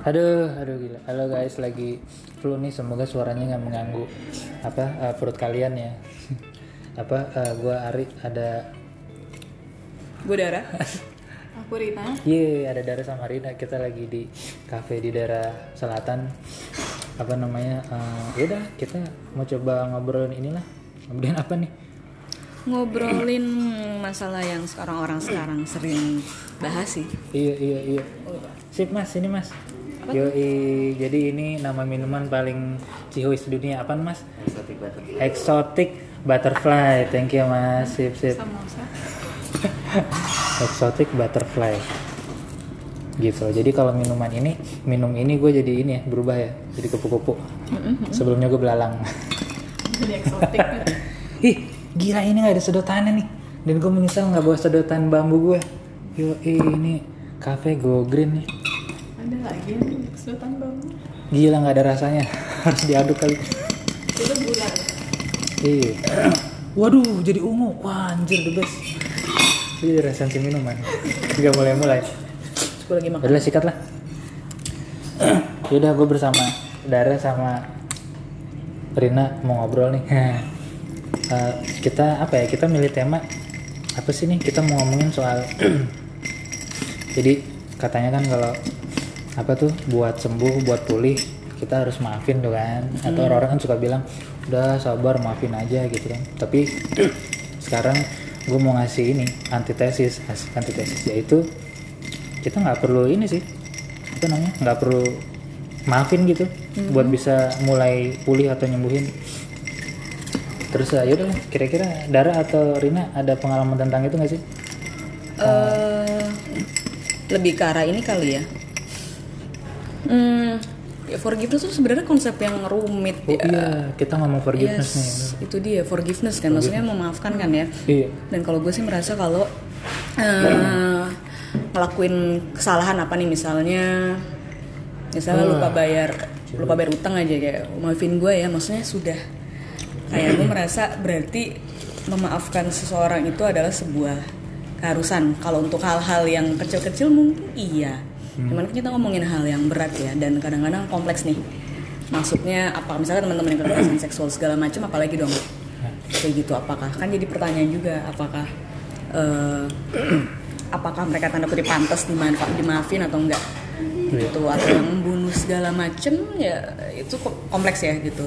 Aduh, aduh gila. Halo guys, lagi flu nih. Semoga suaranya nggak mengganggu apa eh, perut kalian ya. apa eh, gua Ari ada Gue Dara. Aku Rina. Ye, ada Dara sama Rina. Kita lagi di cafe di daerah selatan. Apa namanya? Eh, ya udah, kita mau coba ngobrolin inilah. Ngobrolin apa nih? Ngobrolin masalah yang sekarang orang sekarang sering bahas sih. Iya, iya, iya. Sip mas, ini mas. Yoi, jadi ini nama minuman paling cihuis dunia apaan mas? Exotic Butterfly. Thank you mas. Sip, sip. Samosa. Exotic Butterfly. Gitu. Jadi kalau minuman ini, minum ini gue jadi ini ya, berubah ya, jadi kupu-kupu. Sebelumnya gue belalang. Jadi eksotik. Ih, gila ini nggak ada sedotannya nih. Dan gue menyesal nggak bawa sedotan bambu gue. Yo, ini cafe Go Green nih. Ada lagi yang sedotan bambu. Gila nggak ada rasanya. Harus diaduk kali. Itu bulan. Iya. Waduh, jadi ungu. Wah, anjir the best. Ini resensi minuman. Juga mulai-mulai. Gue lagi makan. Udah sikat lah. Yaudah gue bersama Dara sama Rina mau ngobrol nih. Eh, kita apa ya? Kita milih tema apa sih nih? Kita mau ngomongin soal. Jadi katanya kan kalau apa tuh buat sembuh, buat pulih kita harus maafin tuh kan. Atau orang-orang kan suka bilang udah sabar maafin aja gitu kan. Tapi sekarang gue mau ngasih ini antitesis, antitesis yaitu kita nggak perlu ini sih apa namanya nggak perlu maafin gitu buat bisa mulai pulih atau nyembuhin terus ya lah, kira-kira Dara atau Rina ada pengalaman tentang itu nggak sih Eh, lebih ke arah ini kali ya. Hmm, ya forgiveness tuh sebenarnya konsep yang rumit oh ya. iya kita ngomong forgiveness nih Yes, itu dia forgiveness kan, maksudnya memaafkan kan ya. iya Dan kalau gue sih merasa kalau eh, ngelakuin kesalahan apa nih misalnya, misalnya lupa bayar, lupa bayar utang aja kayak maafin gue ya, maksudnya sudah kayak gue merasa berarti memaafkan seseorang itu adalah sebuah keharusan. Kalau untuk hal-hal yang kecil-kecil mungkin iya, cuman kan kita ngomongin hal yang berat ya dan kadang-kadang kompleks nih. Maksudnya apa? Misalnya teman-teman yang kekerasan seksual segala macam apalagi dong? Kayak gitu apakah? Kan jadi pertanyaan juga apakah eh, apakah mereka tanda kutip pantas dimanfa- dimaafin atau enggak? Gitu atau yang membunuh segala macem ya itu kompleks ya gitu.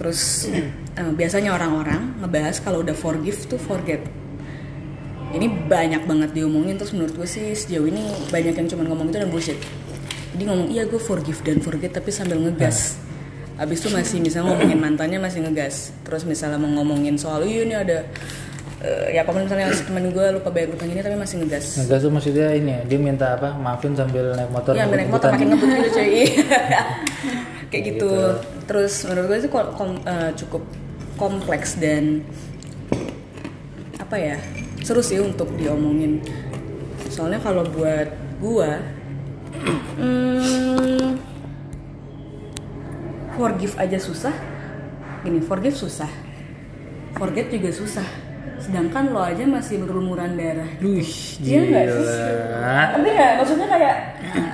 Terus eh, biasanya orang-orang ngebahas kalau udah forgive tuh forget ini banyak banget diomongin terus menurut gue sih sejauh ini banyak yang cuma ngomong itu dan bullshit. Jadi ngomong iya gue forgive dan forget tapi sambil ngegas. Abis itu masih misalnya ngomongin mantannya masih ngegas. Terus misalnya mau ngomongin soal iya ini ada eh, Ya apa misalnya temen gue lupa bayar utang ini tapi masih ngegas. Ngegas tuh maksudnya ini ya dia minta apa maafin sambil naik motor Iya naik motor makin ngebut gitu cuy. Kayak gitu. Gitu. Terus menurut gue itu ko- kom- eh, cukup kompleks dan Apa ya Seru sih untuk diomongin. Soalnya kalau buat gue hmm, Forgive aja susah. Gini forgive susah. Forget juga susah. Sedangkan lo aja masih berlumuran darah. Wih, Iya nggak sih? Ngerti nggak? Maksudnya kayak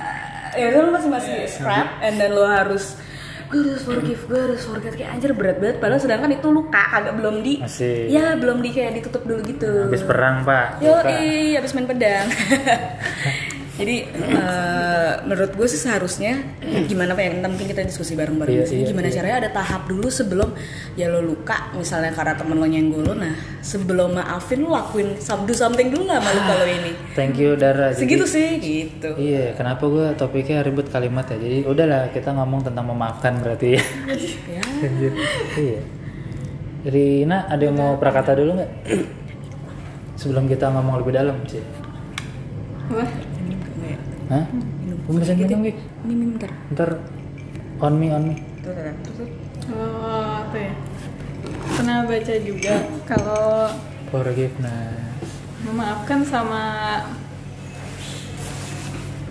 ya lo masih masih scrap and then lo harus gue harus forgive, gue harus forget. Kayak anjir berat banget. Padahal sedangkan itu luka kagak belum di Masih. ya belum di kayak ditutup dulu gitu. Habis perang pak. Yo iya habis main pedang jadi eh, menurut gue sih seharusnya gimana pak ya mungkin kita diskusi bareng-bareng Iya, di sini iya, gimana iya. caranya ada tahap dulu sebelum ya lo luka misalnya karena temen lo nyenggol lo nah sebelum maafin lo lakuin do something dulu nggak malu kalau ini thank you Dara Jadi- segitu sih gitu Iya, kenapa gue topiknya ribet kalimat ya? Jadi udahlah kita ngomong tentang memaafkan berarti ya. ya Anjir. iya. Rina ada yang mau prakata dulu nggak? Sebelum kita ngomong lebih dalam sih. Wah, Hah? Gue bisa minum Gi. ini minum bentar Ntar on me on me. Tuh, tuh, kalau apa ya? Pernah baca juga kalau Forgiveness. memaafkan sama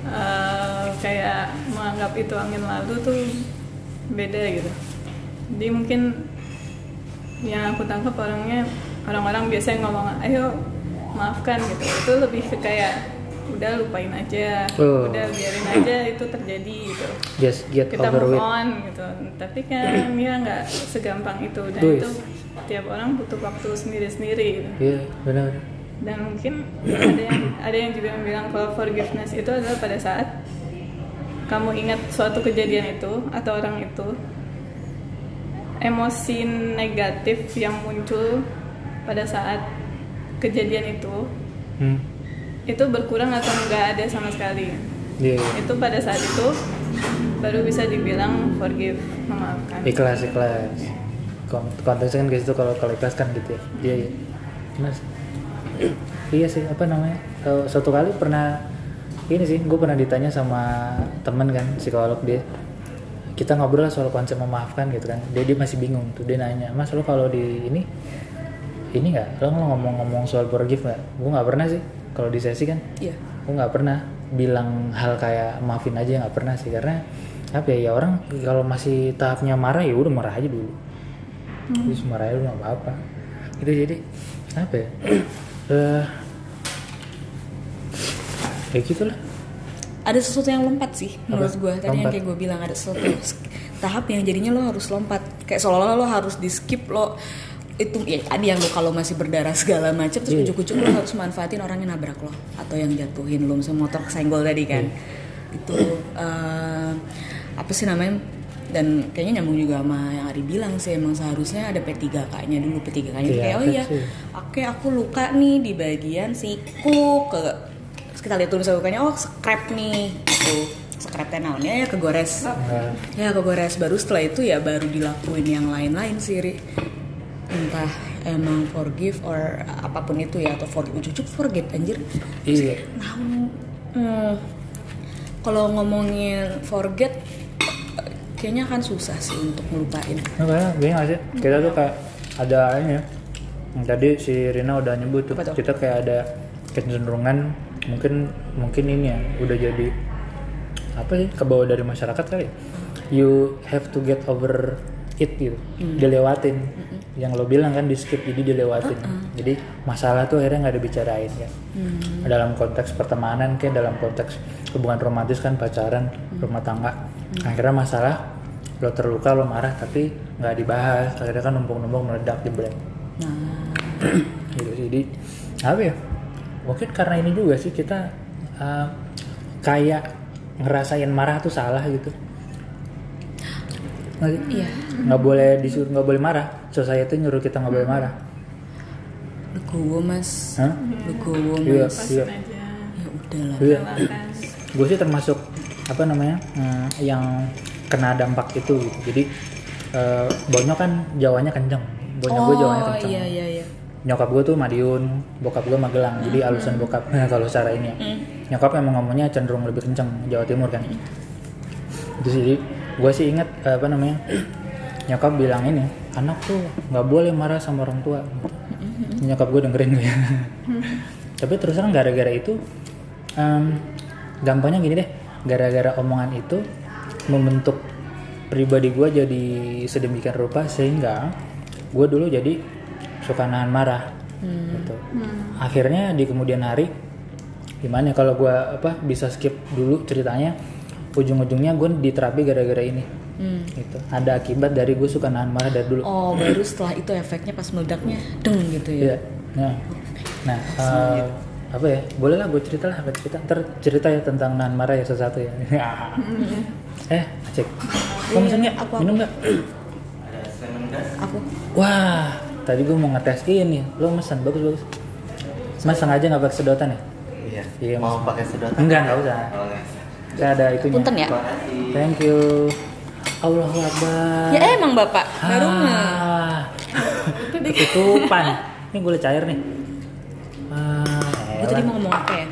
eh, kayak menganggap itu angin lalu tuh beda gitu. Jadi mungkin yang aku tangkap orangnya orang-orang biasa yang ngomong ayo maafkan gitu itu lebih ke kayak udah lupain aja Oh. udah biarin aja itu terjadi gitu just get kita over move on gitu tapi kan ya nggak segampang itu dan Tuh, itu tiap orang butuh waktu sendiri-sendiri gitu. iya benar dan mungkin ada yang ada yang juga bilang kalau forgiveness itu adalah pada saat kamu ingat suatu kejadian itu atau orang itu emosi negatif yang muncul pada saat kejadian itu hmm. Itu berkurang atau nggak ada sama sekali. Iya iya. itu pada saat itu baru bisa dibilang forgive memaafkan. Ikhlas ikhlas. Kon- konteksnya kan kayak gitu kalau kalau ikhlas kan gitu ya. Iya iya. Sih. iya sih apa namanya? Eh, suatu kali pernah ini sih gue pernah ditanya sama temen kan psikolog dia. Kita ngobrol soal konsep memaafkan gitu kan. Dia dia masih bingung tuh dia nanya mas lo kalau di ini ini nggak? Lo ngomong-ngomong soal forgive nggak? Gue nggak pernah sih kalau di sesi kan iya. gue nggak pernah bilang hal kayak maafin aja nggak pernah sih. Karena apa ya, ya orang kalau masih tahapnya marah ya udah marah aja dulu. Terus marah aja nggak apa-apa. Itu jadi apa ya Eh, ya gitulah. Ada sesuatu yang lompat sih menurut gue tadi yang Lompat. kayak gue bilang ada sesuatu yang tahap yang jadinya lo harus lompat. Kayak seolah-olah lo harus di skip lo itu ya ada yang lo kalau masih berdarah segala macam terus Iya. ujuk-ujuk lo harus manfaatin orang yang nabrak lo atau yang jatuhin lo misalnya motor kesenggol tadi kan. Iya. itu eh, apa sih namanya dan kayaknya nyambung juga sama yang Ari bilang sih emang seharusnya ada P3K-nya dulu P3K-nya itu Iya, kayak oh iya oke aku luka nih di bagian siku ke kita lihat tulisan lukanya oh scrap nih gitu. Scrap naonnya ya kegores Nah, ya kegores baru setelah itu ya baru dilakuin yang lain-lain sih Ri. Entah emang forgive or apa pun itu ya atau forgive ujuk forget anjir. Iya. nah hmm, kalau ngomongin forget kayaknya kan susah sih untuk ngelupain. Nah, kayak gue nggak sih? Kita tuh kayak ada ini ya. Tadi si Rina udah nyebut tuh. Tuh? kita kayak ada kecenderungan mungkin mungkin ini ya udah jadi apa sih kebawa dari masyarakat kali ya? you have to get over it gitu. Dilewatin yang lo bilang kan di skip jadi dilewatin. Jadi masalah tuh akhirnya nggak dibicarain kan dalam konteks pertemanan kayak dalam konteks hubungan romantis kan pacaran rumah tangga. Akhirnya masalah lo terluka lo marah tapi nggak dibahas. Akhirnya kan numpuk-numpuk meledak di brand nah. Gitu sih. Jadi apa ya? Mungkin karena ini juga sih kita uh, kayak ngerasain marah tuh salah gitu. Nggak iya. Nggak boleh disuruh nggak boleh marah society nyuruh kita nggak boleh marah. Legowo mas. Hah? legowo iya mas. iya. Aja. Ya udahlah. Iya. Gue sih termasuk apa namanya hmm, yang kena dampak itu gitu. jadi uh, bonyok kan jawanya kenceng. Bonyok gue jawanya kenceng. iya iya iya. Nyokap gue tuh Madiun, bokap gue Magelang, jadi alusan bokap nah, kalau secara ini ya. Nyokap emang ngomongnya cenderung lebih kenceng Jawa Timur kan. Itu sih, jadi gue sih inget eh, apa namanya nyokap bilang ini anak tuh nggak boleh marah sama orang tua. Gitu. Nyokap gue dengerin gue. Tapi terus terang gara-gara itu, em, gampangnya gini deh, gara-gara omongan itu membentuk pribadi gue jadi sedemikian rupa sehingga gue dulu jadi suka nahan marah gitu. akhirnya di kemudian hari gimana ya, kalau gue apa bisa skip dulu ceritanya ujung-ujungnya gue diterapi gara-gara ini Hmm. gitu ada akibat dari gue suka nahan marah dari dulu Oh, baru setelah itu efeknya pas meledaknya deng gitu ya. Iya. Nah, nah eh, apa ya? Boleh lah gue cerita lah, cerita. Ntar cerita ya tentang nahan marah ya sesuatu ya. eh, cek. Kamu Iya, pesen nggak? Minum nggak? Aku Wah, tadi gue mau ngetes ini. Lo mesen bagus bagus. Mas sengaja nggak pakai sedotan ya? Iya. Iya, Mau pakai sedotan? Enggak, nggak usah. Oh, enggak. Saya ada itunya. punten ya. Thank you. Allahu Akbar. Ya emang Bapak, baru. Ah, ketutupan. Ini gula cair nih. Ah, Gue tadi mau ngomong apa ya?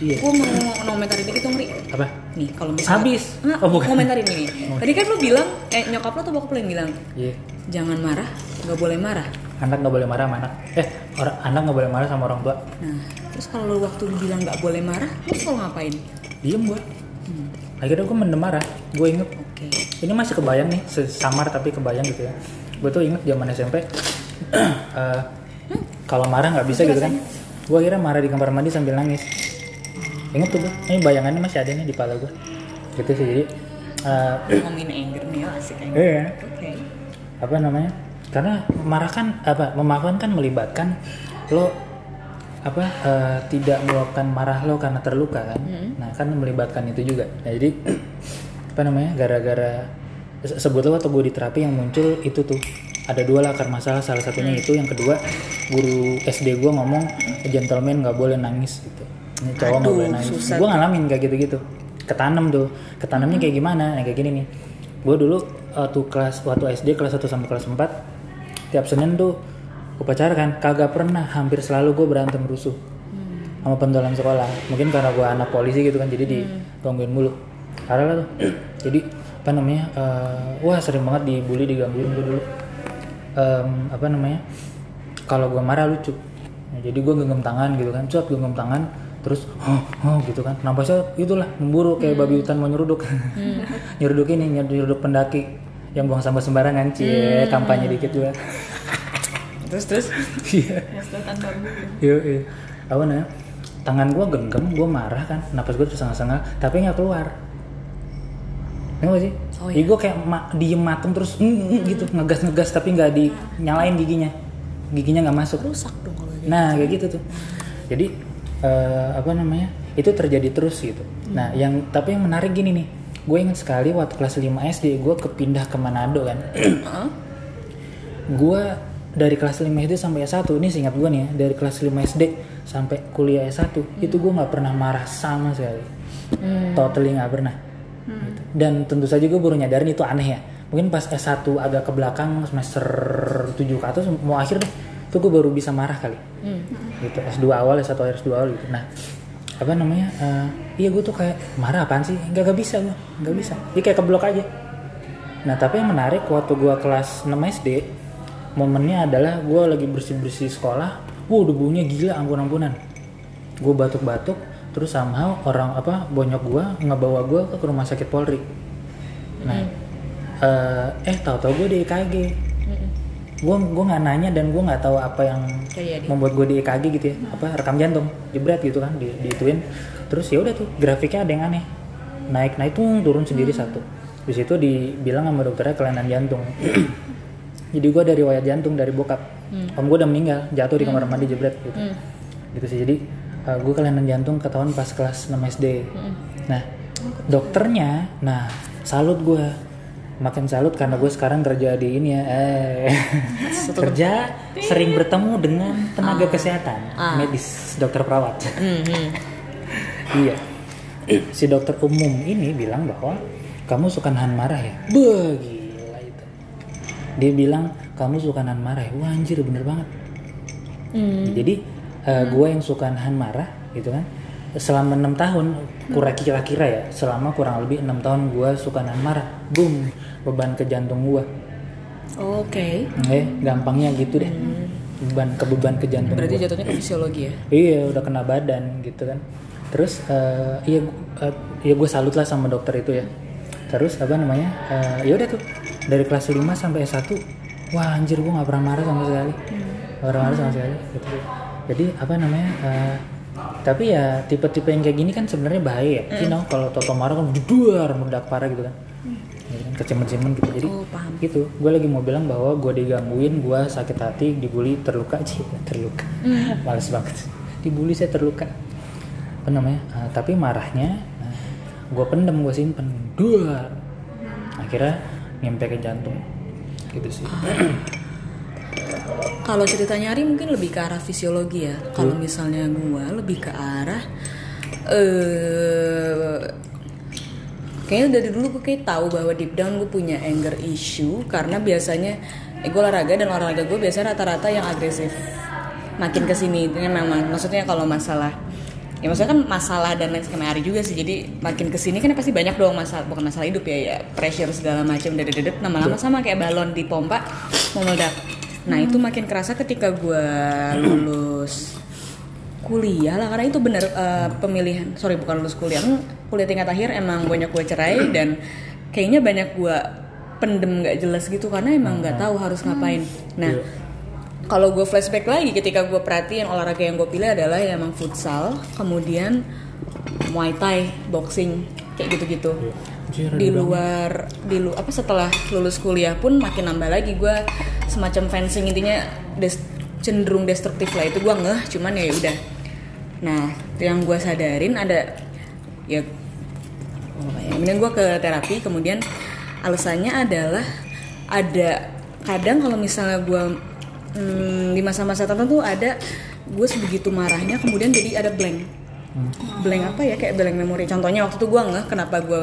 Iya. Gue mau ngomentarin dikit dong, Ri. Apa? Nih, kalau misalnya Habis. Nggak, Oh, bukan. komentarin ini. Tadi kan lu bilang, eh nyokap lo tuh bokap yang bilang, Iya. jangan marah, nggak boleh marah. Anak nggak boleh marah sama anak. Eh, orang anak nggak boleh marah sama orang tua. Nah, terus kalau lu waktu lu bilang nggak boleh marah, lu selalu ngapain? Diem gue. Akhirnya gue mendem marah. Gue inget. Oke. Ini masih kebayang nih, samar tapi kebayang gitu ya. Gue tuh inget zaman SMP. eh, kalau marah nggak bisa Itu gitu kan. Gue akhirnya marah di kamar mandi sambil nangis. inget tuh gue ini bayangannya masih ada nih di kepala gue gitu sih jadi eh, ngomongin anger nih asik anger. Iya. Oke. Apa namanya? Karena marah kan apa memaafkan kan melibatkan. Lo apa eh, tidak meluapkan marah lo karena terluka kan. Nah kan melibatkan itu juga. Nah, jadi apa namanya gara-gara se- sebetulnya waktu gue di terapi yang muncul itu tuh. Ada dua lah akar masalah salah satunya itu. Yang kedua guru SD gue ngomong gentleman nggak boleh nangis gitu. Ini cowok nggak boleh nangis. gue ngalamin kayak gitu-gitu. Ketanam tuh. Ketanamnya kayak gimana? Nah, kayak gini nih. Gue dulu waktu kelas waktu SD kelas 1 sampai kelas 4 tiap Senin tuh upacara kan kagak pernah hampir selalu gue berantem rusuh. Sama pentolan sekolah. Mungkin karena gue anak polisi gitu kan jadi digangguin mulu parah lah tuh. Jadi apa namanya eh, wah sering banget dibully digangguin gue dulu. Em, apa namanya kalau gue marah lucu. Nah, jadi gue genggam tangan gitu kan cut genggam tangan terus oh, oh gitu kan. Nampaknya itulah memburu kayak babi hutan mau nyeruduk. Nyeruduk ini nyeruduk pendaki yang buang sampah sembarangan cie kampanye dikit juga terus terus? Iya. Ya iya iya. Apa namanya tangan gue genggam gue marah kan. Napas gue tersengah-sengah tapi nggak keluar Gak sih? Oh, Jadi gue kayak ma- diem matem terus mm, mm, gitu. Ngegas-ngegas tapi nggak dinyalain giginya. Giginya nggak masuk. Rusak dong kalau gitu Nah kayak gitu tuh. Jadi eh, apa namanya itu terjadi terus gitu. Nah yang tapi yang menarik gini nih, gue ingat sekali waktu kelas 5 SD gue kepindah ke Manado kan. Gue dari kelas 5 SD sampai S1 ini singkat gue nih ya dari kelas 5 SD sampai kuliah S1 itu gue nggak pernah marah sama sekali. Totally nggak pernah. Gitu. Dan tentu saja gue baru nyadarin itu aneh ya. Mungkin pas S1 agak ke belakang semester 7 ke atas mau akhir deh itu gue baru bisa marah kali. Gitu S2 awal S1 akhir S2 awal gitu. Nah apa namanya eh, iya gue tuh kayak marah apaan sih? Nggak gak bisa gue nggak bisa. Dia kayak keblok aja. Nah tapi yang menarik waktu gua kelas 6 SD momennya adalah gua lagi bersih-bersih sekolah, wow debunya gila ampun-ampunan. Gue batuk-batuk, terus somehow orang apa bonyok gua ngebawa gua ke rumah sakit Polri. Nah, eh, eh tahu-tahu gue di EKG. Gue gue nggak nanya dan gue nggak tahu apa yang Kayak di- membuat gue di EKG gitu ya, apa rekam jantung, jebret gitu kan, di diituin. Terus ya udah tuh grafiknya ada yang aneh, naik naik tuh turun sendiri satu. Di situ dibilang sama dokternya kelainan jantung. Jadi gue dari riwayat jantung dari bokap. Om gue udah meninggal, jatuh di kamar mandi jebret gitu. Gitu sih. Jadi gue kelainan jantung ketahuan pas kelas 6 SD. Nah, dokternya, nah salut gue. Makin salut karena gue sekarang kerja di ini ya, eh kerja sering bertemu dengan tenaga kesehatan, medis, dokter perawat. Mhm. Iya. Si dokter umum ini bilang bahwa kamu suka nahan marah ya. Gila itu. Dia bilang kamu suka nahan marah ya. Wah anjir bener banget. Jadi eh, gue yang suka nahan marah gitu kan. Selama enam tahun, kurang kira-kira ya, selama kurang lebih enam tahun gue suka nahan marah. Boom, beban ke jantung gue. Oke. Eh, gampangnya gitu deh. Beban ke beban ke jantung Berarti gua. jatuhnya ke fisiologi ya? Iya udah kena badan gitu kan. Terus eh, iya eh, iya gue salut lah sama dokter itu ya. Terus apa namanya? eh, ya udah tuh dari kelas 5 sampai S1 wah anjir gue nggak pernah marah sama sekali. Nggak pernah marah sama sekali gitu. Jadi apa namanya? eh, tapi ya tipe-tipe yang kayak gini kan sebenarnya bahaya ya. You know, kalau toto marah kan duar meledak parah gitu kan. Gitu kan, Kecemen-cemen gitu. Jadi Oh, paham. gitu. Gue lagi mau bilang bahwa gue digangguin gue sakit hati dibully terluka. Sih terluka. Males banget. Dibully saya terluka. Apa namanya Ah, tapi marahnya gue pendem gue simpen. Duar. Akhirnya nyampe ke jantung. Gitu sih Kalau ceritanya Ari mungkin lebih ke arah fisiologi ya. Kalau misalnya gua lebih ke arah eh kayaknya dari dulu gue kayak tahu bahwa deep down gue punya anger issue karena biasanya eh, gue olahraga dan olahraga gue biasanya rata-rata yang agresif. Makin ke sini itu memang maksudnya kalau masalah ya maksudnya kan masalah dan lain sama Ari juga sih jadi makin ke sini kan pasti banyak dong masalah bukan masalah hidup ya ya pressure segala macam dedet lama-lama sama kayak balon di pompa mau meledak nah itu makin kerasa ketika gue lulus kuliah lah karena itu bener eh, pemilihan sorry bukan lulus kuliah Hmm, kuliah tingkat akhir emang banyak gue cerai dan kayaknya banyak gue pendem nggak jelas gitu karena emang nggak tahu harus ngapain. Nah kalau gue flashback lagi ketika gue perhatiin olahraga yang gue pilih adalah yang emang futsal kemudian muay thai boxing kayak gitu-gitu Anjir, di luar di lu apa setelah lulus kuliah pun makin nambah lagi. Gue semacam fencing intinya des- cenderung destruktif lah. Itu gue ngeh cuman ya udah. Nah yang gue sadarin ada ya oh, ya, kemudian gue ke terapi kemudian alasannya adalah ada kadang kalau misalnya gue hmm, di masa-masa tertentu ada gue sebegitu marahnya kemudian jadi ada blank blank apa ya? Kayak blank memori contohnya waktu itu gue ngeh kenapa gue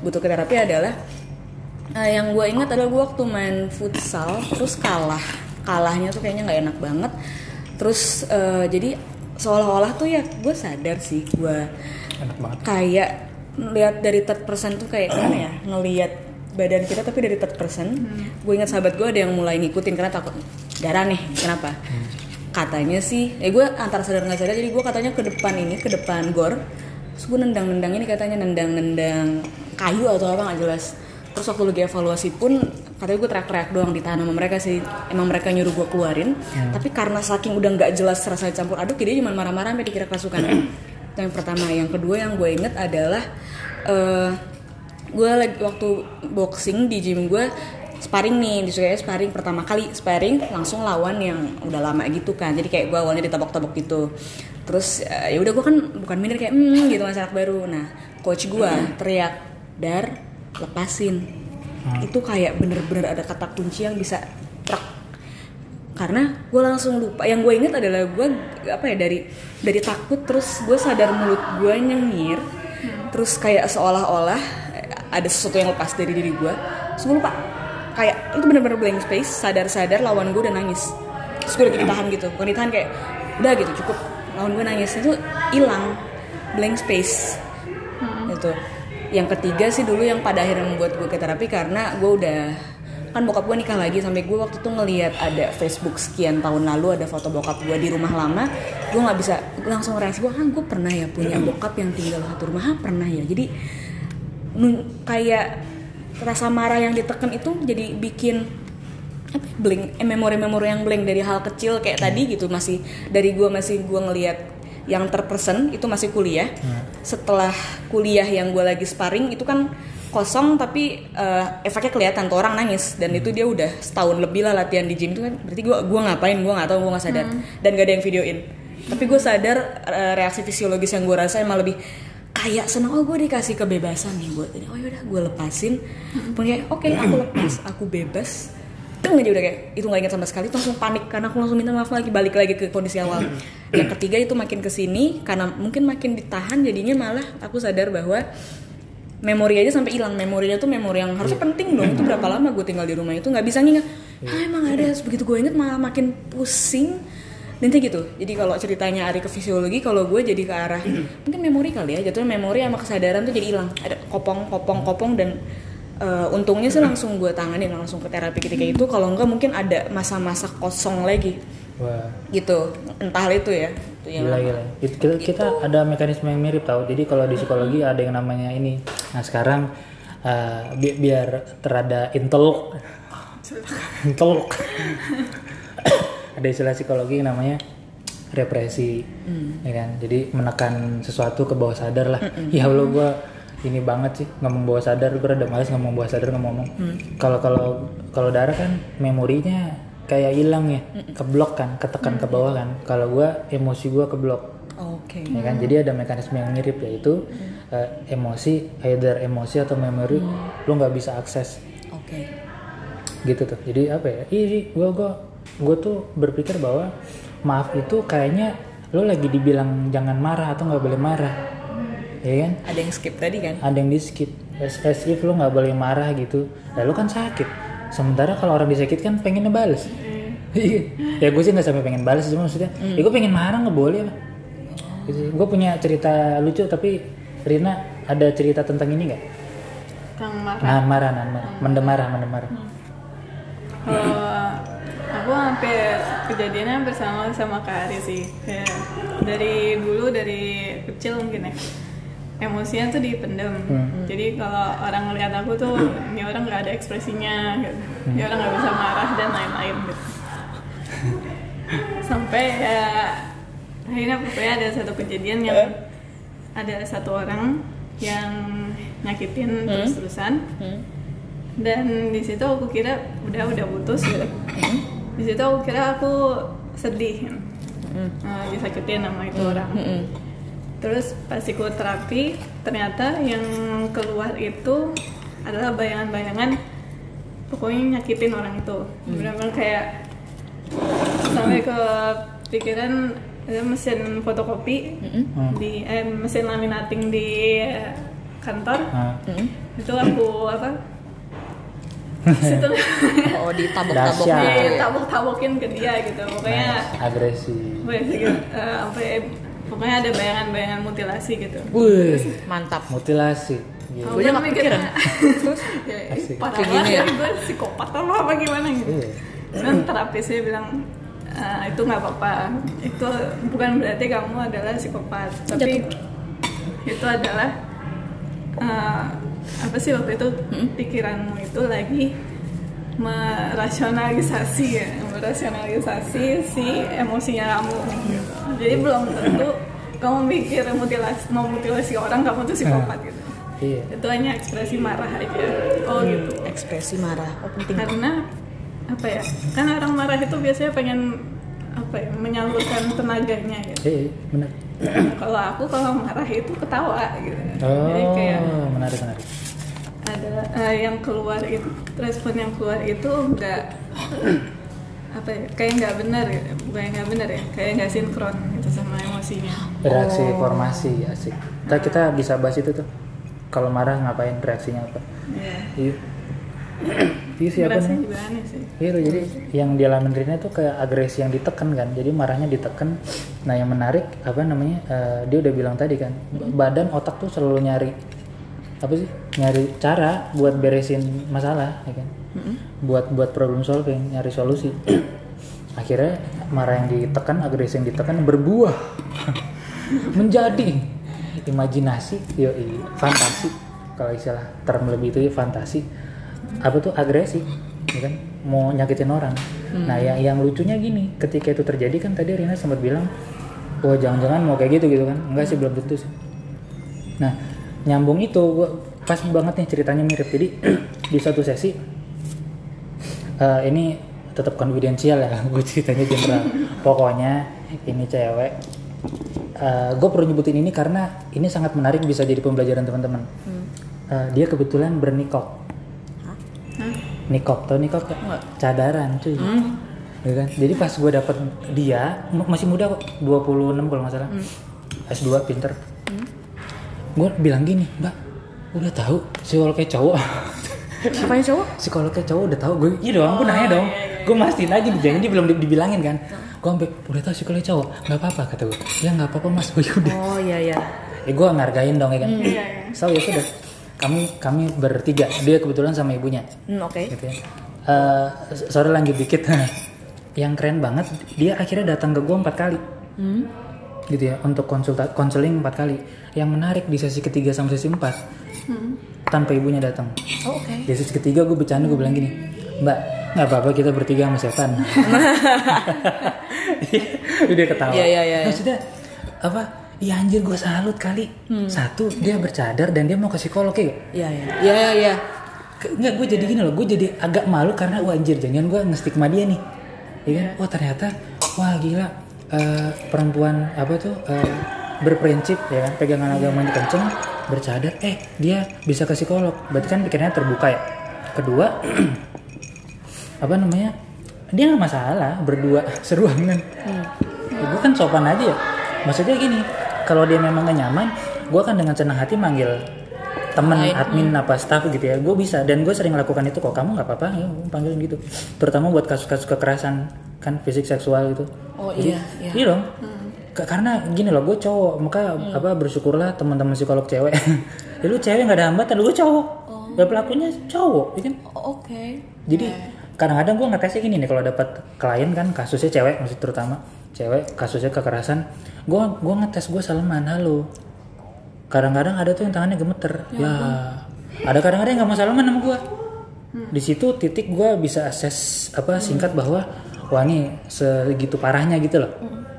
butuh ke terapi adalah eh, yang gue ingat adalah gue waktu main futsal terus kalah. Kalahnya tuh kayaknya nggak enak banget. Terus eh, jadi seolah-olah tuh ya gue sadar sih gue enak banget. kayak lihat dari third person tuh kayak gimana ya? Ngelihat badan kita tapi dari third person. Gue ingat sahabat gue ada yang mulai ngikutin karena takut darah nih kenapa katanya sih eh gue antara sadar nggak sadar jadi gue katanya ke depan ini ke depan gor terus gue nendang-nendang ini katanya nendang-nendang kayu atau apa nggak jelas. Terus waktu lagi evaluasi pun katanya gue teriak-teriak doang ditahan sama mereka sih emang mereka nyuruh gue keluarin. Tapi karena saking udah nggak jelas rasa campur aduk jadi cuma marah-marah sampai dikira kerasukan. Itu yang pertama. Yang kedua yang gue inget adalah eh gue lagi waktu boxing di gym gue sparring nih disukai sparring pertama kali sparring langsung lawan yang udah lama gitu kan. Jadi kayak gue awalnya ditabok-tabok gitu. Terus eh, ya udah gue kan bukan minder kayak hmm gitu masih anak baru. Nah coach gue teriak dar lepasin. Itu kayak bener-bener ada kata kunci yang bisa prak karena gue langsung lupa yang gue inget adalah gue apa ya dari dari takut terus gue sadar mulut gue nyengir. Terus kayak seolah-olah ada sesuatu yang lepas dari diri gue terus gue lupa kayak itu bener-bener blank space sadar-sadar lawan gue udah nangis. Terus gue lagi ditahan gitu. Bukan ditahan kayak udah gitu cukup. Lawan gue nangis itu hilang. Blank space. Itu yang ketiga sih dulu yang pada akhirnya membuat gue ke terapi karena gue udah kan bokap gue nikah lagi sampai gue waktu itu ngelihat ada Facebook sekian tahun lalu ada foto bokap gue di rumah lama gue nggak bisa langsung reaksi gue ah gue pernah ya punya bokap yang tinggal satu rumah ah pernah ya. Jadi kayak rasa marah yang ditekan itu jadi bikin apa ya, blank eh, memori-memori yang blank dari hal kecil kayak tadi gitu. Masih dari gue masih gue ngelihat yang terpersen itu masih kuliah. Setelah kuliah yang gue lagi sparring itu kan kosong tapi eh, efeknya kelihatan tuh orang nangis. Dan itu dia udah setahun lebih lah latihan di gym itu kan. Berarti gue gua ngapain? Gue nggak tahu gue nggak sadar. Dan gak ada yang videoin. Tapi gue sadar eh, reaksi fisiologis yang gue rasa emang lebih kayak seneng oh gue dikasih kebebasan nih buat ini. Oh yaudah gue lepasin. Punya oke aku lepas aku bebas. Deng aja udah kayak itu nggak ingat sama sekali itu langsung panik karena aku langsung minta maaf lagi balik lagi ke kondisi awal. Yang ketiga itu makin ke sini karena mungkin makin ditahan jadinya malah aku sadar bahwa memori aja sampai hilang. Memorinya tuh memori yang harusnya penting dong itu berapa lama gue tinggal di rumah itu nggak bisa nginget ah emang ada begitu gue inget malah makin pusing dan gitu. Jadi kalau ceritanya Ari ke fisiologi kalau gue jadi ke arah mungkin memori kali ya jatuhnya memori sama kesadaran tuh jadi hilang. Ada kopong kopong kopong dan eh, untungnya sih langsung gue tanganin langsung ke terapi ketika itu. Kalau enggak mungkin ada masa-masa kosong lagi. Wah. Gitu. Entah itu ya. Itu yang gila gila. It- kita, kita ada mekanisme yang mirip tau. Jadi kalau di psikologi ada yang namanya ini. Nah sekarang eh, bi- biar terada intelok. Intelok ada istilah psikologi yang namanya represi ya kan? Jadi menekan sesuatu ke bawah sadar lah. Ya allah gue ini banget sih ngomong bawah sadar gue rada males ngomong bawah sadar ngomong. Kalau kalau kalau darah kan memorinya kayak hilang ya keblok kan ketekan ke bawah kan. Kalau gue emosi gue keblok oke. Ya kan? Jadi ada mekanisme yang mirip yaitu eh, emosi either emosi atau memori lu nggak bisa akses. Oke. Gitu tuh. Jadi apa ya? Ih gue gue gue tuh berpikir bahwa maaf itu kayaknya lo lagi dibilang jangan marah atau nggak boleh marah. Ya kan? Ada yang skip tadi kan? Ada yang di skip as, as if lo nggak boleh marah gitu. Lalu kan sakit. Sementara kalau orang disakit kan pengen ngebales Iya. ya gue sih nggak sampai pengen balas cuma maksudnya. Ya gue pengen marah nggak boleh apa gitu. gue punya cerita lucu tapi Rina ada cerita tentang ini nggak? Kang marah. nahan marah nahan marah. Mendem marah mendem marah. Kalau aku hampir kejadiannya hampir sama sama Kak Ari sih. Kayak dari dulu dari kecil mungkin ya. Emosinya tuh dipendem. Jadi kalau orang ngeliat aku tuh ini orang nggak ada ekspresinya, gitu. ini orang nggak bisa marah dan lain-lain gitu. Sampai ya akhirnya pokoknya ada satu kejadian yang ada satu orang yang nyakitin terus-terusan Hmm. dan di situ aku kira udah udah putus gitu. Di situ aku kira aku sedih. Nah, disakitin sama itu orang. Mm-mm. Terus pas ikut terapi, ternyata yang keluar itu adalah bayangan-bayangan pokoknya nyakitin orang itu. Benar-benar kayak sampai ke pikiran ada mesin fotokopi di eh, mesin laminating di eh, kantor. Nah, Mm-mm. Itu aku apa? Situ Oh ditabok-tabok. Dahsyat. ditabok-tabokin ke dia gitu. Pokoknya nice, agresi gitu. Eh, sampai pokoknya ada bayangan-bayangan mutilasi gitu. Wih, Mantap. mutilasi. Aku aja kan nggak mikirnya, Terus? ya, parah banget ya? gue psikopat apa apa gimana gitu. Iya. Dan terapisnya bilang "Ah, itu nggak apa-apa, itu bukan berarti kamu adalah psikopat, tapi itu adalah eh, apa sih waktu itu pikiranmu itu lagi merasionalisasi ya, merasionalisasi si emosinya kamu. Jadi belum tentu kamu mikir mutilasi, mau mutilasi orang kamu tuh psikopat gitu. iya Itu hanya ekspresi marah aja. Oh gitu. Ekspresi marah. Oh penting. Karena apa ya? Kan orang marah itu biasanya pengen apa ya? Menyalurkan tenaganya gitu. iya benar kalau aku kalau marah itu ketawa gitu. oh Jadi kayak menarik menarik ada eh, yang keluar itu respon yang keluar itu enggak apa ya kayak nggak benar gitu bukan nggak benar ya kayak nggak sinkron gitu sama emosinya reaksi Oh. formasi asik kita kita bisa bahas itu tuh kalau marah ngapain reaksinya apa ya iya iya siapa Ngerasanya nih sih. Iya jadi yang dialamin Rina tuh kayak agresi yang ditekan kan, jadi marahnya ditekan. Nah yang menarik apa namanya, eh, dia udah bilang tadi kan, b- badan otak tuh selalu nyari apa sih, nyari cara buat beresin masalah, ya kan, buat buat problem solving, nyari solusi. Akhirnya marah yang ditekan, agresi yang ditekan berbuah. Menjadi imajinasi, yoi, fantasi. Kalau istilah term lebih itu ya fantasi apa tuh? Agresi ya kan? Mau nyakitin orang. Nah yang yang lucunya gini ketika itu terjadi kan tadi Rina sempat bilang wah jangan-jangan mau kayak gitu gitu kan? Enggak sih belum tentu sih. Nah nyambung itu gua pas banget nih ceritanya mirip. Jadi di satu sesi eh, ini tetap konfidensial ya gue ceritanya general. Pokoknya ini cewek gue perlu nyebutin ini karena ini sangat menarik bisa jadi pembelajaran teman-teman. Eh, dia kebetulan bernikok nikok tau nikok gak? Nggak. cadaran cuy. Ya kan? jadi pas gue dapet dia masih muda kok 26 kalau nggak salah. S2 pinter. Gue bilang gini mbak udah tahu psikolognya cowok? Siapa yang cowok? psikolognya cowok udah tahu. Gue iya dong gue nanya dong. gue mastiin aja jangan dia belum di- dibilangin kan. Gue sampai udah tahu psikolognya cowok? Nggak apa-apa kata gue ya nggak apa-apa mas. Gue udah Oh iya iya. ya gue ngargain dong ya kan? Iya ya so ya sudah kami kami bertiga. Dia kebetulan sama ibunya. Hmm, oke. gitu ya. Eh, sorry lanjut dikit. Yang keren banget dia akhirnya datang ke gue empat kali. Hmm. gitu ya untuk konsulta konseling empat kali. Yang menarik di sesi ketiga sama sesi empat tanpa ibunya datang. Oh, oke. di sesi ketiga gue bercanda gue bilang gini mbak nggak apa-apa kita bertiga sama setan udah ketawa. Iya, iya, iya, iya. maksudnya apa Iya anjir gue salut kali. Satu dia bercadar dan dia mau ke psikolog ya Iya iya. Iya iya. Iya. Ke- Enggak gue jadi gini loh Gue jadi agak malu karena Wah anjir jangan gue ngestigma dia nih. Ya kan? Wah ternyata Wah gila eh, Perempuan apa tuh eh, Berprinsip ya kan? Pegangan agamanya kenceng Bercadar. Eh dia bisa ke psikolog. Berarti kan pikirannya terbuka ya? Kedua Apa namanya Dia nggak masalah Berdua seruangan. Ya, Gue kan sopan aja ya. Maksudnya gini Kalau dia memang gak nyaman Gue kan dengan senang hati manggil temen Lain, admin apa staff gitu ya. Gue bisa dan gue sering lakukan itu kok. Kamu nggak apa-apa ya gua panggilin gitu. Terutama buat kasus-kasus kekerasan kan fisik seksual gitu. Oh Jadi, iya iya. iya dong. Ka- karena gini loh gue cowok maka apa bersyukurlah teman-teman psikolog cewek. Ya lu cewek nggak ada hambatan lu gue cowok. Ya pelakunya cowok ya kan? Oh, oke. jadi kadang-kadang gue ngetesnya gini nih kalau dapat klien kan kasusnya cewek maksud terutama cewek kasusnya kekerasan gue gue ngetes gue salaman halo. Kadang-kadang ada tuh yang tangannya gemeter. Ya, ada kadang-kadang yang nggak mau salaman sama gue di situ titik gue bisa akses apa singkat bahwa wah ini segitu parahnya gitu loh.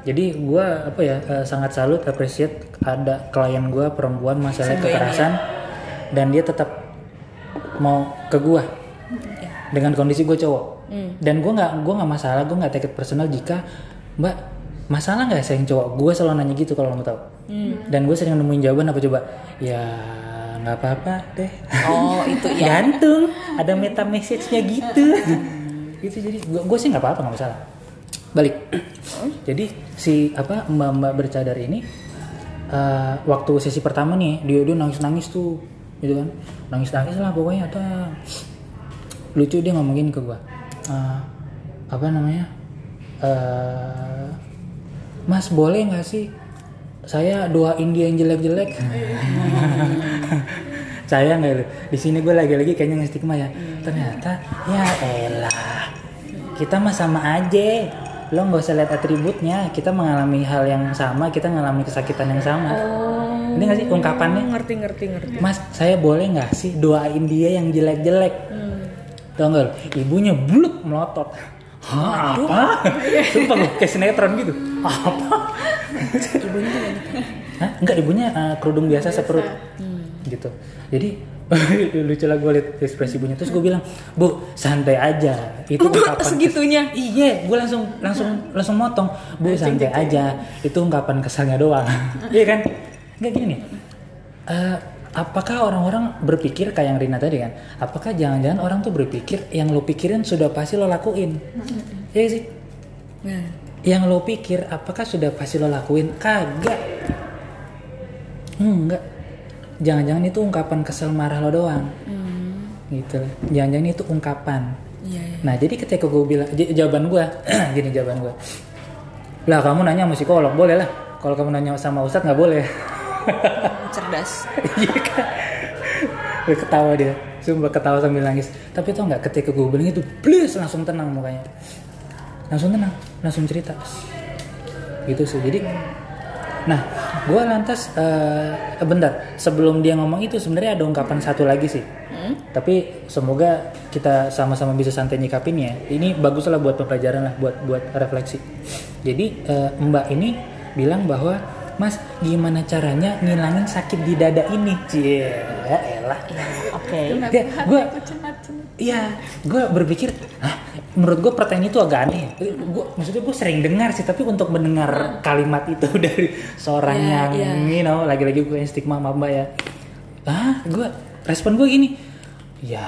Jadi gue apa ya eh, sangat salut appreciate ada klien gue perempuan masalah kekerasan dan dia tetap mau ke gue dengan kondisi gue cowok. Dan gue nggak gue nggak masalah gue nggak take it personal jika mbak masalah nggak saya yang cowok? Gue selalu nanya gitu kalau mau tahu. Dan gue sering nemuin jawaban apa coba? Ya nggak apa-apa deh. Oh itu ya. gantung. Ada meta message-nya gitu. Gitu jadi gue gue sih nggak apa-apa nggak masalah. Balik. Jadi si apa mbak mbak bercadar ini eh, waktu sesi pertama nih dia dia nangis nangis tuh gitu kan. Nangis nangis lah pokoknya ada. Lucu dia ngomongin ke gue Eh, apa namanya? Eh mas boleh nggak sih? Saya doain dia yang jelek-jelek. Saya nggak lu di sini gue lagi-lagi kayaknya nge-stigma ya. Ternyata ya elah. Kita mah sama aja. Lo nggak usah lihat atributnya. Kita mengalami hal yang sama kita mengalami kesakitan yang sama. Oh. ini nggak sih ungkapannya? Ngerti ngerti ngerti. mas saya boleh nggak sih doain dia yang jelek-jelek? Tau nggak lu? ibunya buluk melotot Hah, apa? Sumpah gue kayak sinetron gitu. Apa? Ibunya. Hah? Enggak, ibunya eh, kerudung biasa seperut. Gitu. Jadi lucu lah gue liat ekspresi ibunya terus gue bilang bu santai aja itu ungkapan kes- segitunya? iya gue langsung langsung langsung motong bu santai aja itu ungkapan kesalnya doang iya kan nggak gini nih Eh, apakah orang-orang berpikir kayak yang Rina tadi kan? Apakah jangan-jangan orang tuh berpikir yang lo pikirin sudah pasti lo lakuin? Iya sih. Nah, yang lo pikir apakah sudah pasti lo lakuin? Kagak. Enggak. Jangan-jangan itu ungkapan kesel marah lo doang. Gitu. Loh. jangan-jangan itu ungkapan. Iya iya. nah jadi ketika gue bilang j- jawaban gue gini jawaban gue lah kamu nanya sama psikolog boleh lah. Kalau kamu nanya sama ustadz nggak boleh Cerdas. iya kan? Ketawa dia. Sumpah ketawa sambil nangis. Tapi tau nggak ketika gue bilang itu please langsung tenang mukanya. Langsung tenang langsung cerita. Gitu sih. Jadi nah gue lantas eh bentar. Sebelum dia ngomong itu sebenarnya ada ungkapan satu lagi sih. Tapi semoga kita sama-sama bisa santai nyikapinnya ini bagus lah buat pembelajaran lah buat buat refleksi. Jadi eh, mbak ini bilang bahwa mas gimana caranya ngilangin sakit di dada ini cie ya elah Oke. dia gue. Iya, gue berpikir, Hah, menurut gue pertanyaan itu agak aneh. Gue, maksudnya gue sering dengar sih, tapi untuk mendengar kalimat itu dari seorang Iya, yang, iya. you know, lagi-lagi gue yang stigma sama mbak ya. Ah, gue respon gue gini, ya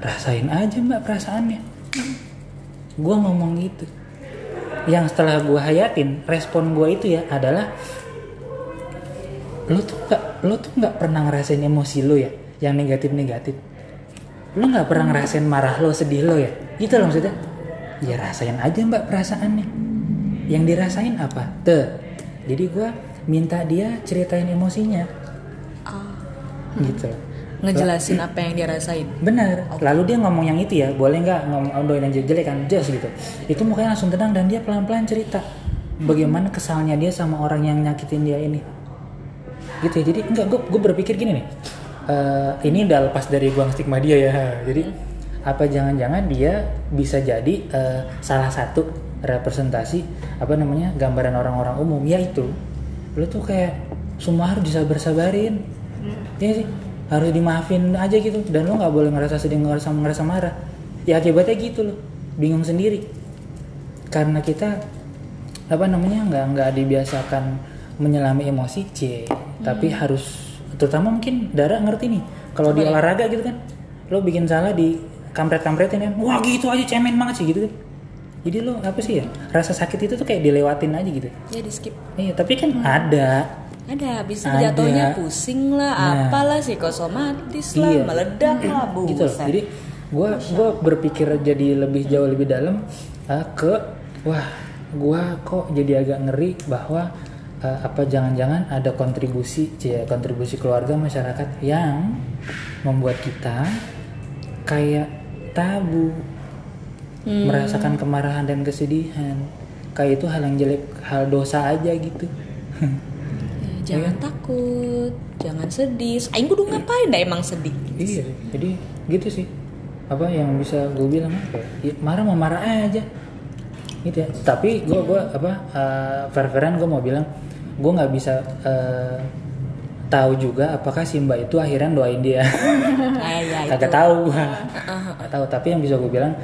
rasain aja mbak perasaannya. Gue ngomong gitu. Yang setelah gue hayatin, respon gue itu ya adalah lo tuh nggak lo tuh nggak pernah ngerasain emosi lo ya yang negatif negatif lo nggak pernah ngerasain marah lo sedih lo ya? Gitu loh maksudnya. Ya rasain aja mbak perasaannya. Yang dirasain apa? Te jadi gua minta dia ceritain emosinya. Ah, gitu. loh ngejelasin apa yang dia rasain. benar. Lalu dia ngomong yang itu ya boleh nggak ngomong doain yang jelek kan? Just gitu. Itu mukanya langsung tenang dan dia pelan pelan cerita bagaimana kesalnya dia sama orang yang nyakitin dia ini. Gitu ya. Jadi enggak gue gue berpikir gini nih. Eh, ini udah lepas dari gua stigma dia ya. Jadi apa jangan-jangan dia bisa jadi eh, salah satu representasi apa namanya gambaran orang-orang umum. Yaitu lu tuh kayak semua harus disabar-sabarin. Ya sih harus dimaafin aja gitu. Dan lo nggak boleh ngerasa sedih ngerasa ngerasa marah. Ya akibatnya gitu loh. Bingung sendiri. Karena kita apa namanya nggak nggak dibiasakan menyelami emosi c. Tapi harus terutama mungkin Dara ngerti nih kalau di olahraga gitu kan lo bikin salah di kampret kampretin kan wah gitu aja cemen banget sih gitu kan. Jadi lo apa sih ya rasa sakit itu tuh kayak dilewatin aja gitu. Ya di skip. iya tapi kan ada Ada bisa Ada. jatuhnya pusing lah, Nah. apalah psikosomatis lah, Iya. meledak lah, bu. gitu loh. Jadi gue gua berpikir jadi lebih jauh lebih dalam uh, ke wah gua kok jadi agak ngeri bahwa uh, apa jangan-jangan ada kontribusi ya kontribusi keluarga masyarakat yang membuat kita kayak tabu merasakan kemarahan dan kesedihan kayak itu hal yang jelek hal dosa aja gitu Jangan takut, jangan sedih. Aing kudu ngapain dah emang sedih. iya jadi gitu sih. Apa yang bisa gue bilang? Apa? Ya? Marah mau marah aja. Gitu ya. Tapi gue gua apa uh, fair-fairan gue mau bilang gue nggak bisa eh, tahu juga apakah si mbak itu akhirnya doain dia. Ah, ya, kagak tahu. Gua nggak tahu. Tapi yang bisa gue bilang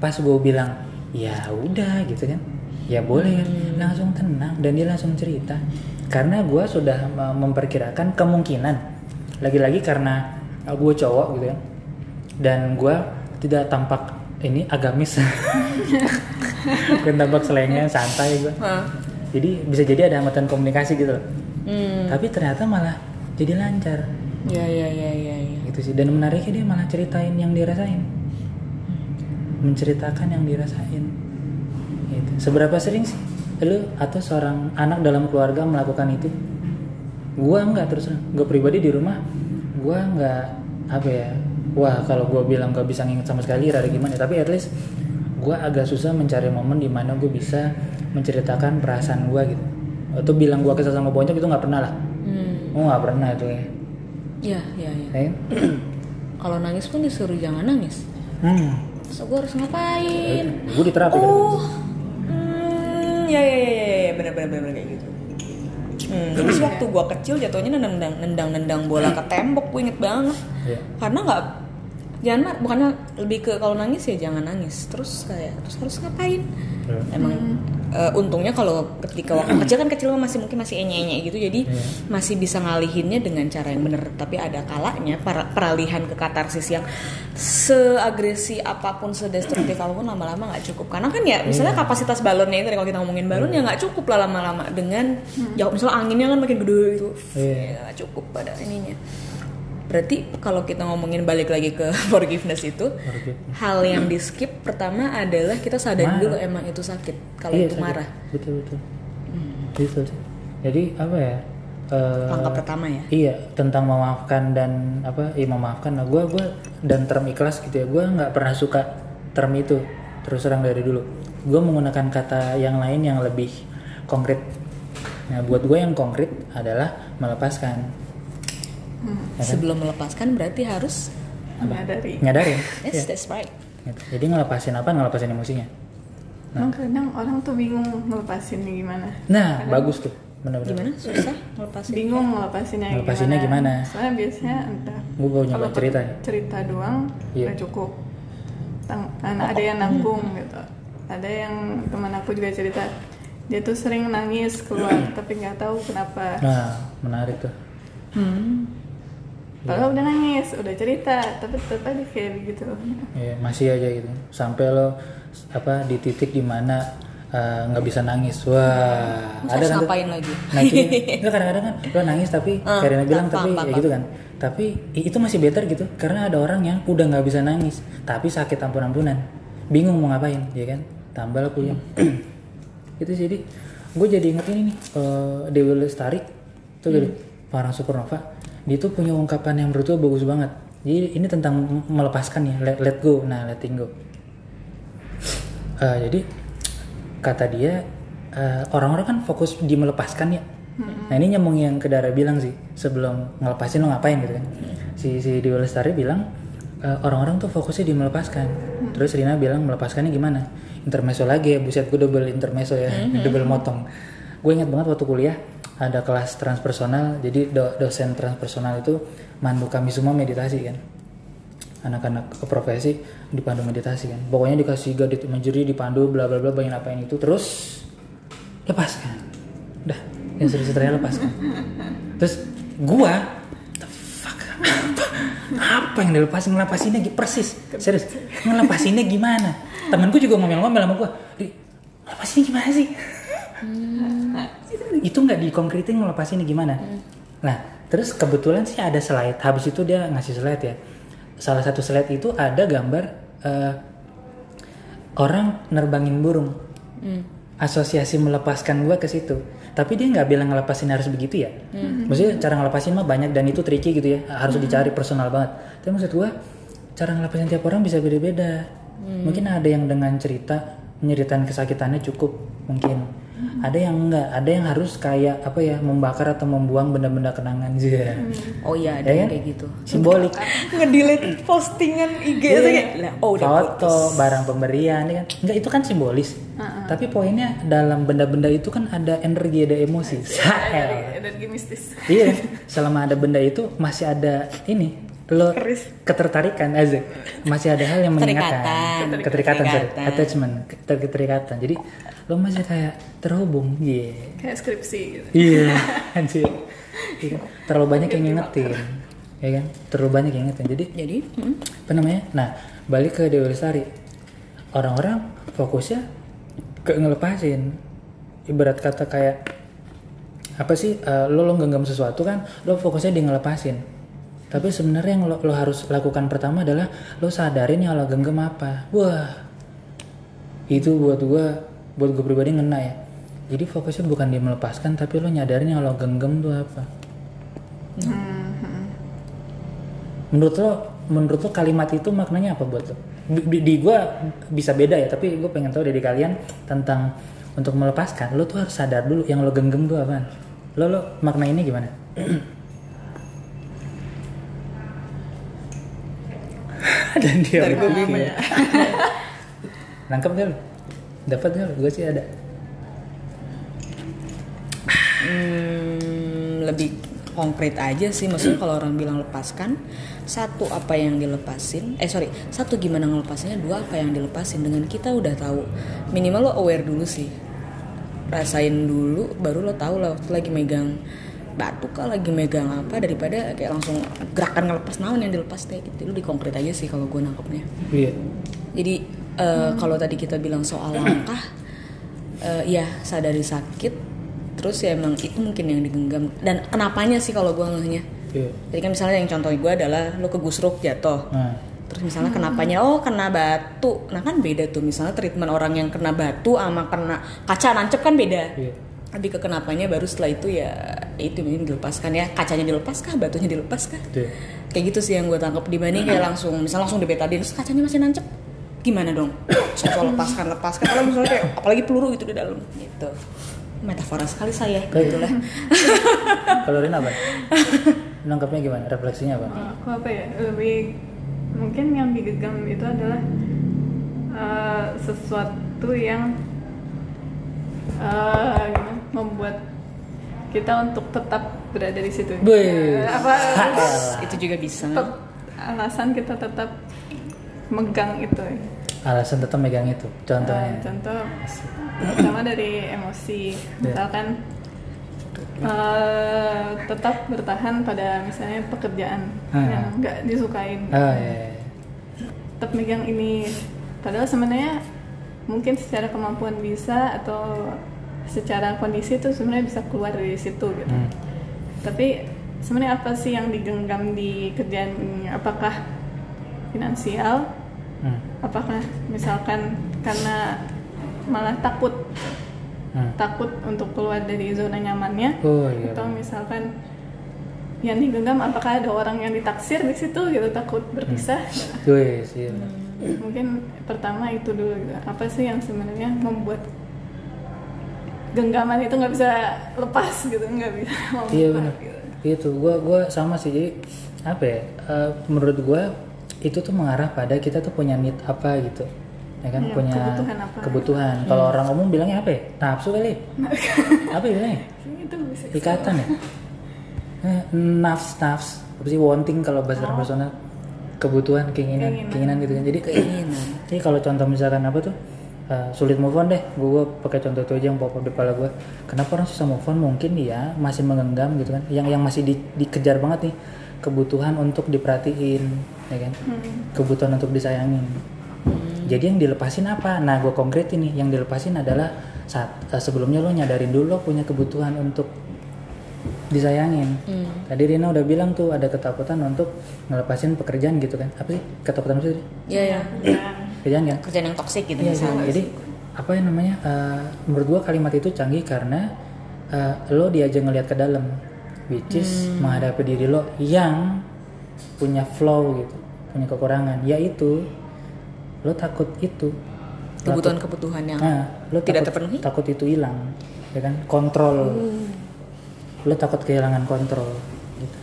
pas gue bilang ya udah gitu kan. Ya boleh kan langsung tenang. Dan dia langsung cerita karena gue sudah me- memperkirakan kemungkinan lagi-lagi karena gue cowok gitu kan dan gue tidak tampak ini agamis. Bukan tampak selengnya santai gue jadi bisa jadi ada hambatan komunikasi gitu loh. Hmm. tapi ternyata malah jadi lancar. Ya ya ya ya ya. gitu sih. Dan menariknya dia malah ceritain yang dirasain. Menceritakan yang dirasain. Gitu. seberapa sering sih lu atau seorang anak dalam keluarga melakukan itu gua nggak terus gua pribadi di rumah gua nggak apa ya wah kalau gua bilang gak bisa nginget sama sekali rada gimana tapi at least gua agak susah mencari momen di mana gue bisa menceritakan perasaan gua gitu atau bilang gua kesal sama bonyok itu nggak pernah lah Hmm. oh nggak pernah itu ya Ya ya ya. Eh? Kalau nangis pun disuruh jangan nangis. hmm. So gue harus ngapain? gue di terapi kan? Oh, ya ya ya ya, ya. benar benar benar kayak gitu. Hmm, terus waktu gua kecil jatuhnya nendang nendang nendang bola ke tembok, gue inget banget. Iya. Karena nggak jangan mar- bukannya lebih ke kalau nangis ya jangan nangis. Terus kayak terus harus ngapain? Iya. Emang eh, untungnya kalau ketika waktu kecil kan kecil masih mungkin masih enye-enye gitu. Jadi Iya. masih bisa ngalihinnya dengan cara yang benar tapi ada kalanya para- peralihan ke katarsis yang seagresi apa pun sedestruktif apa pun lama-lama nggak cukup. Karena kan ya misalnya Iya. kapasitas balonnya itu kalau kita ngomongin balon ya nggak cukup lah lama-lama. Dengan jauh misalnya anginnya kan makin gede gitu. Iya. ya nggak cukup pada ininya berarti kalau kita ngomongin balik lagi ke forgiveness itu Forgiveness. hal yang di skip pertama adalah kita sadar Marah. dulu emang itu sakit kalau Iya, itu sakit. marah. Betul betul. Gitu sih. Jadi apa ya eh, langkah pertama ya? iya tentang memaafkan dan apa iya memaafkan. Nah gue gua dan term ikhlas gitu ya gue nggak pernah suka term itu. Terus terang dari dulu. Gue menggunakan kata yang lain yang lebih konkret. Nah buat gue yang konkret adalah melepaskan Ya kan? sebelum melepaskan berarti harus menyadari nyadarin? Yes Iya. that's right. Gitu. jadi ngelepasin apa? Ngelepasin emosinya? Emang kadang orang tuh bingung ngelepasinnya gimana. Nah bagus tuh. Benar-benar gimana? Susah ngelepasin bingung ngelepasinnya Ngelepasinnya gimana? soalnya biasanya entah Gua baru nyoba kalau cerita ya. cerita doang Iya. udah cukup. Tang- an- ada yang nanggung gitu. Ada yang teman aku juga cerita dia tuh sering nangis keluar tapi nggak tahu kenapa. Nah menarik tuh. Hmm. Padahal udah nangis udah cerita tapi tetap aja kayak begitu ya, masih aja gitu. Sampai lo apa di titik di mana eh, nggak bisa nangis. Wah Terus ada kan ngapain lagi? Nah itu enggak kadang-kadang kan lo nangis tapi Ah, Karina bilang tapi ya gitu kan. Tapi itu masih better gitu karena ada orang yang udah nggak bisa nangis tapi sakit ampun-ampunan. Bingung mau ngapain ya kan? Tambah lah puyeng itu sih jadi gue jadi inget ini nih eh, Dewi Lestari tuh gitu. Parang Supernova dia tuh punya ungkapan yang menurut gue bagus banget. Jadi ini tentang melepaskan ya let, let go. Nah letting go. Eh, jadi kata dia eh, orang-orang kan fokus di melepaskan ya. Nah ini nyambung yang ke Dara bilang sih sebelum ngelepasin lo ngapain gitu kan. Si si Dewi Lestari bilang eh, orang-orang tuh fokusnya di melepaskan. Terus Rina bilang melepaskannya gimana? Intermezzo lagi ya buset gue double intermezzo ya double motong gue ingat banget waktu kuliah ada kelas transpersonal jadi do- dosen transpersonal itu mandu kami semua meditasi kan. Anak-anak profesi dipandu meditasi kan. Pokoknya dikasih guided imagery dipandu bla bla bla banyak apain itu terus lepaskan udah yang serius serius lepaskan terus gua the fuck apa apa yang dilepasin ngelepasinnya persis serius ngelepasinnya gimana? Temanku juga ngomel-ngomel sama gua "Ri, ngelepasinnya gimana sih itu nggak dikonkretin ngelepasinnya gimana? Nah terus kebetulan sih ada slide. Habis itu dia ngasih slide ya. Salah satu slide itu ada gambar eh, orang nerbangin burung. Asosiasi melepaskan gua ke situ. Tapi dia nggak bilang ngelepasin harus begitu ya? Maksudnya cara ngelepasin mah banyak dan itu tricky gitu ya. Harus dicari personal banget. Tapi maksud gua cara ngelepasin tiap orang bisa beda-beda. Mungkin ada yang dengan cerita menyeritain kesakitannya cukup mungkin ada yang enggak? Ada yang harus kayak apa ya membakar atau membuang benda-benda kenangan sih. Oh iya ada Ya yang kan? kayak gitu. simbolik Ngedelete postingan IG tuh kayak, oh udah foto barang pemberian ya kan? Enggak itu kan simbolis. Tapi poinnya dalam benda-benda itu kan ada energi ada emosi. Sael. energi mistis. Iya. Selama ada benda itu masih ada ini lo ketertarikan aja masih ada hal yang mengingatkan. Keterikatan. keterikatan, sorry. Attachment keter- keterikatan. Jadi lo masih kayak terhubung iya. Kayak skripsi gitu. Iya anjir. Iya kan? terlalu banyak yang ngingetin ya kan? Terlalu banyak yang ngingetin. Jadi Jadi, mm, apa namanya? Nah balik ke Dewi Lestari. Orang-orang fokusnya ke ngelepasin. Ibarat kata kayak apa sih eh, lo lo genggam sesuatu kan lo fokusnya di ngelepasin tapi sebenarnya yang lo, lo harus lakukan pertama adalah lo sadarin yang lo genggam apa. Wah itu buat gua buat gue pribadi ngena ya. Jadi fokusnya bukan di melepaskan tapi lo nyadarin yang lo genggam tuh apa. Menurut lo menurut lo kalimat itu maknanya apa buat lo? Di, di, di gue bisa beda ya tapi gue pengen tahu dari kalian tentang untuk melepaskan lo tuh harus sadar dulu yang lo genggam tuh apa lo lo makna ini gimana dan dia Dari gue berpikir. Ya. nangkep gak lo dapat gak lo gue sih ada. Hmm, lebih konkret aja sih. Maksudnya kalau orang bilang lepaskan satu apa yang dilepasin eh sorry satu gimana ngelepasinnya dua apa yang dilepasin. Dengan kita udah tahu minimal lo aware dulu sih. Rasain dulu baru lo tahu lah waktu lagi megang batu kah lagi megang apa daripada kayak langsung gerakan ngelepas naon yang dilepas teh gitu lu dikonkret aja sih kalau gue nangkepnya iya jadi eh, kalau tadi kita bilang soal langkah, eh, ya sadari sakit, terus ya emang itu mungkin yang digenggam. Dan kenapanya sih kalau gue ngehnya? iya Jadi kan misalnya yang contoh gue adalah lo kegusruk jatuh. nah Terus misalnya kenapanya? Oh kena batu. Nah kan beda tuh. Misalnya treatment orang yang kena batu sama kena kaca nancep kan beda. iya Lebih ke kenapanya baru setelah itu ya itu ini dilepaskan ya. Kacanya dilepas kah? Batunya dilepas kah? Iya. kayak gitu sih yang gue tangkap dibanding kayak langsung misal langsung dibetadin terus kacanya masih nancep. Gimana dong? Soal lepaskan lepaskan. Kalau misalnya kayak apalagi peluru gitu di dalam. Gitu. Metafora sekali saya Kayak- gitu lah kalau Rina apa nangkapnya gimana? Refleksinya apa? Aku apa ya? Lebih mungkin yang digenggam itu adalah eh, sesuatu yang eh, gimana, membuat kita untuk tetap berada di situ. Ya, apa itu juga bisa tetap alasan kita tetap megang itu ya. alasan tetap megang itu contohnya contoh pertama dari emosi Ya. misalkan eh, tetap bertahan pada misalnya pekerjaan Ah. yang nggak disukain oh iya, iya. tetap megang ini padahal sebenarnya mungkin secara kemampuan bisa atau secara kondisi itu sebenarnya bisa keluar dari situ gitu Hmm. tapi sebenarnya apa sih yang digenggam di kerjaan ini apakah finansial Hmm. apakah misalkan karena malah takut Hmm. takut untuk keluar dari zona nyamannya oh iya atau misalkan yang digenggam apakah ada orang yang ditaksir di situ gitu takut berpisah Wih, iya. mungkin pertama itu dulu gitu. apa sih yang sebenarnya membuat genggaman itu nggak bisa lepas gitu nggak bisa Iya benar. gitu. Itu gua gua sama sih jadi apa ya? eh, menurut gua itu tuh mengarah pada kita tuh punya need apa gitu. Ya kan Iya, punya kebutuhan apa. kebutuhan. Kalau orang umum bilangnya apa ya? Nafsu kali. apa ya bilangnya? itu bisa Ikatan ya? Eh, nafs nafs apa sih wanting kalau bahasa personal kebutuhan keinginan Keinginan. keinginan gitu kan jadi keinginan jadi kalau contoh misalkan apa tuh uh, sulit move on deh. Gue pakai contoh itu aja yang pop up di kepala gue kenapa orang susah move on? Mungkin dia masih menggenggam gitu kan. Yang yang masih di- dikejar banget nih kebutuhan untuk diperhatiin ya kan? Kebutuhan untuk disayangin. Jadi yang dilepasin apa? Nah gue konkretin nih yang dilepasin adalah saat uh, sebelumnya lo nyadarin dulu lo punya kebutuhan untuk disayangin. Hmm. tadi Rina udah bilang tuh ada ketakutan untuk ngelepasin pekerjaan gitu kan. Apa sih? Ketakutan apa sih ya ya kerjaan kan kerjaan yang toksik gitu Iya, misalnya jadi apa yang namanya? eh, menurut gua kalimat itu canggih karena eh, lo diajak ngelihat ke dalam, which is Hmm. menghadapi diri lo yang punya flow gitu, punya kekurangan, yaitu lo takut itu. kebutuhan-kebutuhan yang Nah, lo tidak takut, terpenuhi? takut itu hilang. ya kan kontrol lo takut kehilangan kontrol gitu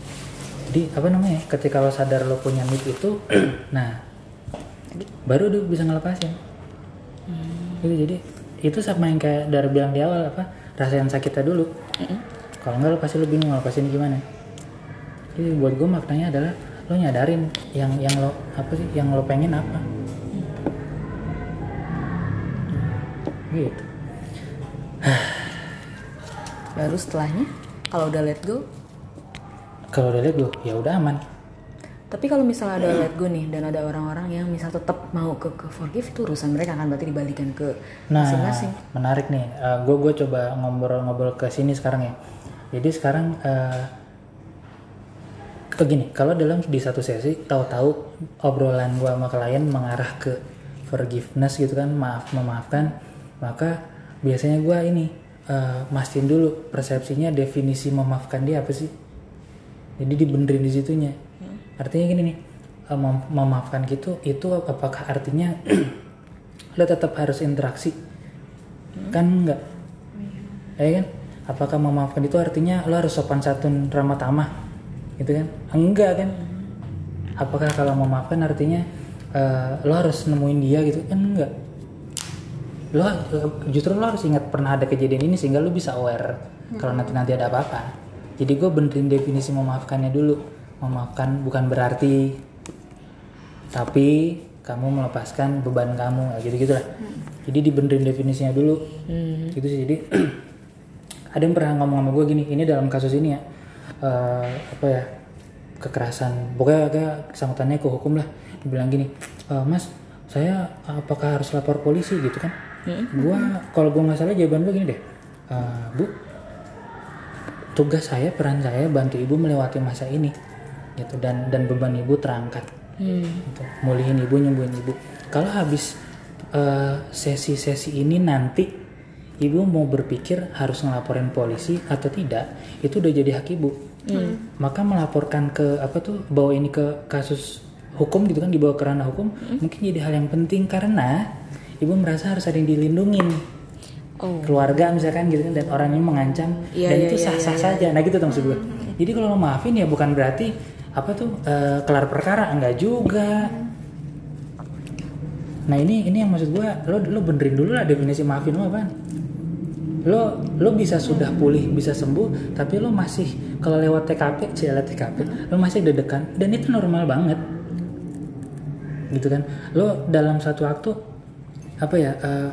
jadi apa namanya ketika lo sadar lo punya need itu nah baru lo bisa ngelepasin. Gitu jadi itu sama yang kayak dari bilang di awal apa rasain sakitnya dulu. Kalau enggak lo pasti lo bingung ngelepasin gimana. Jadi buat gue maknanya adalah lo nyadarin yang yang lo apa sih yang lo pengen apa. Gitu. Baru setelahnya kalau udah let go? Kalau udah lihat gue ya udah aman tapi kalau misalnya ada let go nih dan ada orang-orang yang misal tetap mau ke, ke forgive itu urusan mereka kan berarti dibalikan ke Nah, masing-masing menarik nih. gue gue coba ngobrol-ngobrol ke sini sekarang ya. Jadi sekarang eh begini, kalau dalam di satu sesi tahu-tahu obrolan gue sama klien mengarah ke forgiveness gitu kan, maaf memaafkan, maka biasanya gue ini eh, mastiin dulu persepsinya definisi memaafkan dia apa sih. Jadi dibenerin di situnya. Artinya gini nih, eh, mem- memaafkan gitu itu apakah artinya lo tetap harus interaksi? Kan enggak? Ya kan? Apakah memaafkan itu artinya lo harus sopan santun ramah tamah? Gitu kan? Enggak kan? Apakah kalau memaafkan artinya eh, lo harus nemuin dia gitu? Kan enggak. Lo justru lo harus ingat pernah ada kejadian ini sehingga lo bisa aware kalau nanti nanti ada apa-apa. Jadi gue benerin definisi memaafkannya dulu memaafkan bukan berarti tapi kamu melepaskan beban kamu gitu gitulah jadi dibenerin definisinya dulu. Gitu sih. Jadi ada yang pernah ngomong sama gue gini ini dalam kasus ini ya. Eh, apa ya kekerasan pokoknya kayak sangkutannya ke hukum lah. Dibilang gini "Eh, mas saya apakah harus lapor polisi? Gitu kan. Gua kalau gua nggak salah jawaban gua gini deh. "Eh, bu tugas saya peran saya bantu ibu melewati masa ini gitu. Dan dan beban ibu terangkat. Gitu. mulihin ibu nyembuhin ibu. Kalau habis eh, sesi-sesi ini nanti ibu mau berpikir harus ngelaporin polisi atau tidak itu udah jadi hak ibu. Maka melaporkan ke apa tuh bawa ini ke kasus hukum gitu kan dibawa ke ranah hukum mungkin jadi hal yang penting karena ibu merasa harus ada yang dilindungin. Oh. Keluarga misalkan gitu kan dan orang ini mengancam Iya, dan iya, itu iya, sah-sah saja. Nah gitu tuh maksud gue. Jadi kalau lo maafin ya bukan berarti apa tuh? Eh, kelar perkara enggak juga. Nah ini ini yang maksud gue lo lo benerin dulu lah definisi maafin lo apaan lo lo bisa sudah pulih bisa sembuh tapi lo masih kalau lewat TKP cila TKP lo masih deg-degan dan itu normal banget. Gitu kan? Lo dalam satu waktu apa ya eh,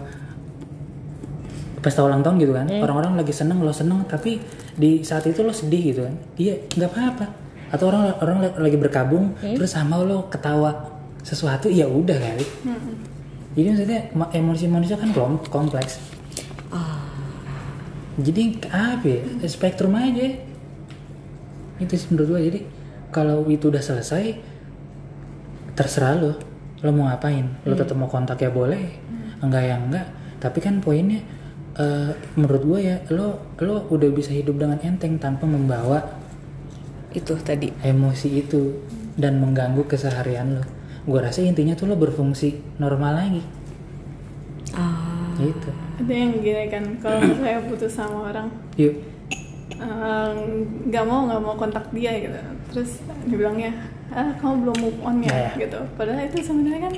pesta ulang tahun gitu kan? Orang-orang lagi seneng lo seneng tapi di saat itu lo sedih gitu kan? Iya nggak apa-apa atau orang orang lagi berkabung terus sama lo ketawa sesuatu ya udah kali. Jadi maksudnya ma- emosi manusia kan kom- kompleks. Jadi apa ya spektrum aja. Itu sih menurut gue jadi kalau itu udah selesai terserah lo. Lo mau ngapain? Lo tetap mau kontak ya boleh enggak ya enggak. Tapi kan poinnya eh, menurut gue ya lo lo udah bisa hidup dengan enteng tanpa membawa itu tadi emosi itu dan mengganggu keseharian lo gue rasa intinya tuh lo berfungsi normal lagi ah gitu Ada yang gini kan, kalau saya putus sama orang, yuk nggak mau nggak mau kontak dia gitu. Terus dibilangnya, ah kamu belum move on ya, Ya. gitu. Padahal itu sebenarnya kan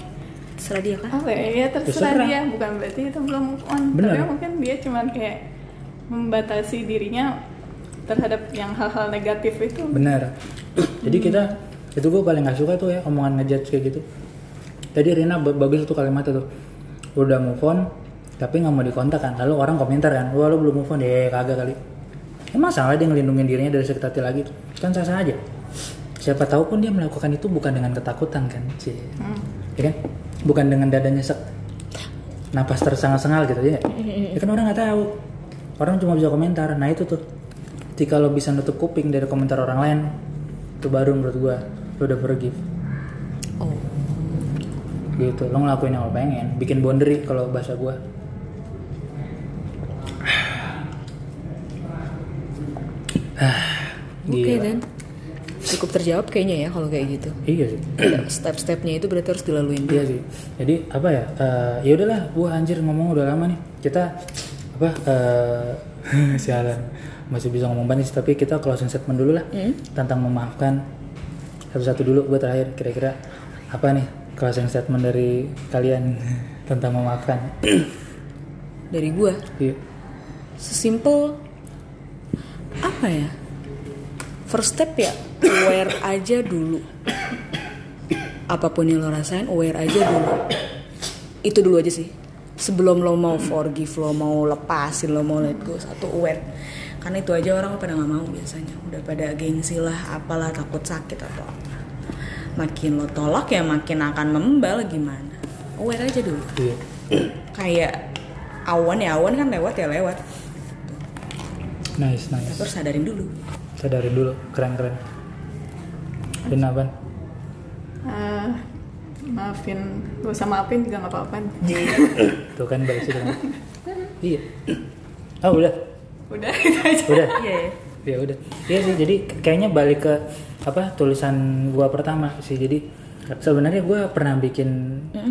serah dia kan apa ya, ya terserah, Terserah. dia, bukan berarti itu belum move on. Benar. Tapi mungkin dia cuman kayak membatasi dirinya terhadap yang hal-hal negatif itu. benar. Jadi kita itu gue paling gak suka tuh ya omongan ngejudge kayak gitu. Tadi Rina ba- bagus tuh kalimatnya tuh. Udah move on tapi nggak mau dikontak kan. Lalu orang komentar kan wah lu belum move on. Ya kagak kali. Ya masalah dia ngelindungin dirinya dari sakit hati lagi tuh. Kan sah sah aja. Siapa tahu pun dia melakukan itu bukan dengan ketakutan kan sih ya kan? Bukan dengan dadanya sek napas tersengal-sengal gitu ya. Nggak? ya kan orang nggak tahu. Orang cuma bisa komentar. Nah itu tuh jika lo bisa nutup kuping dari komentar orang lain itu baru menurut gua lo udah forgive oh gitu lo ngelakuin yang lo pengen bikin boundary kalau bahasa gua oke Gila. dan cukup terjawab kayaknya ya kalau kayak gitu iya sih step-stepnya itu berarti harus dilaluin Iya sih. Jadi apa ya? eh, ya udahlah, gua anjir ngomong udah lama nih. Kita apa? eh, sialan masih bisa ngomong banyak sih, tapi kita closing statement dulu lah Hmm? tentang memaafkan satu-satu dulu gue terakhir kira-kira apa nih closing statement dari kalian tentang memaafkan Dari gua Iya. sesimpel apa ya? First step ya aware aja dulu. Apa pun yang lo rasain aware aja dulu. Itu dulu aja sih. Sebelum lo mau forgive, lo mau lepasin, lo mau let go, satu aware. Karena itu aja orang pada nggak mau biasanya. Udah pada gengsi lah, apalah takut sakit atau apa. Makin lo tolak ya makin akan membal gimana. Aware aja dulu. Iya. Kayak awan ya awan kan lewat ya lewat. nice nice Terus sadarin dulu. sadarin dulu keren keren Rina Ban Ah, maafin, gak usah maafin juga nggak apa-apa. tuh kan balik sih iya oh udah Udah itu aja. udah. Iya ya. ya udah. Iya sih jadi kayaknya balik ke apa tulisan gua pertama sih. Jadi sebenarnya gua pernah bikin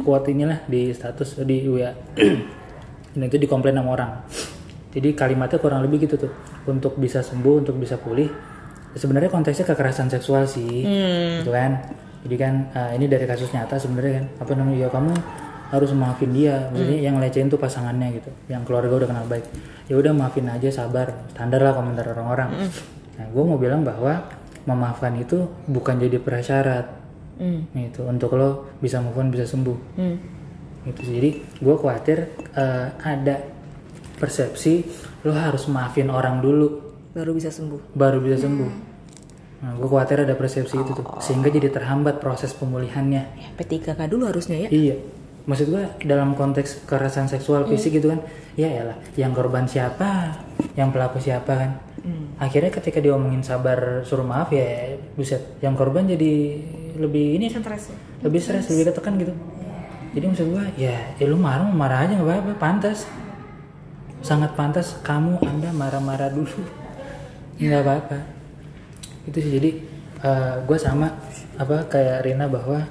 quote inilah di status di WA dan itu dikomplain sama orang. Jadi kalimatnya kurang lebih gitu tuh. Untuk bisa sembuh untuk bisa pulih. Sebenarnya konteksnya kekerasan seksual sih gitu kan. Jadi kan eh, ini dari kasus nyata sebenarnya kan. Apa namanya? Ya kamu harus maafin dia. Maksudnya yang lecehin tuh pasangannya gitu. Yang keluarga udah kenal baik. Ya udah maafin aja sabar. Standar lah komentar orang-orang. Nah gue mau bilang bahwa memaafkan itu bukan jadi prasyarat. Hmm. itu untuk lo bisa move on bisa sembuh. Hmm. gitu jadi gue khawatir eh, ada persepsi lo harus maafin orang dulu. Baru bisa sembuh. baru bisa sembuh. Nah gue khawatir ada persepsi itu tuh. Sehingga jadi terhambat proses pemulihannya. Ya, P3K dulu harusnya ya. Iya. Maksud gua dalam konteks kekerasan seksual fisik gitu kan, ya elah, yang korban siapa, yang pelaku siapa kan. Akhirnya ketika diomongin sabar suruh maaf ya, buset, yang korban jadi lebih ini Stres ya. lebih stres, lebih ketekan gitu. Jadi maksud gua, ya, ya lu marah marah aja nggak apa-apa, pantas. Sangat pantas kamu anda marah-marah dulu, nggak apa-apa. Itu sih jadi eh, gua sama apa kayak Rina bahwa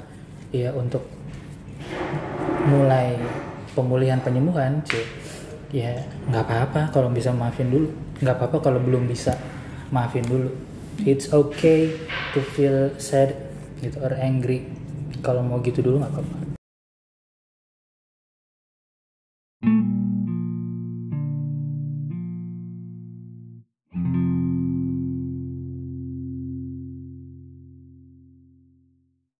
ya untuk mulai pemulihan penyembuhan sih ya nggak apa-apa kalau bisa maafin dulu. Nggak apa-apa kalau belum bisa maafin dulu. It's okay to feel sad gitu or angry. Kalau mau gitu dulu nggak apa-apa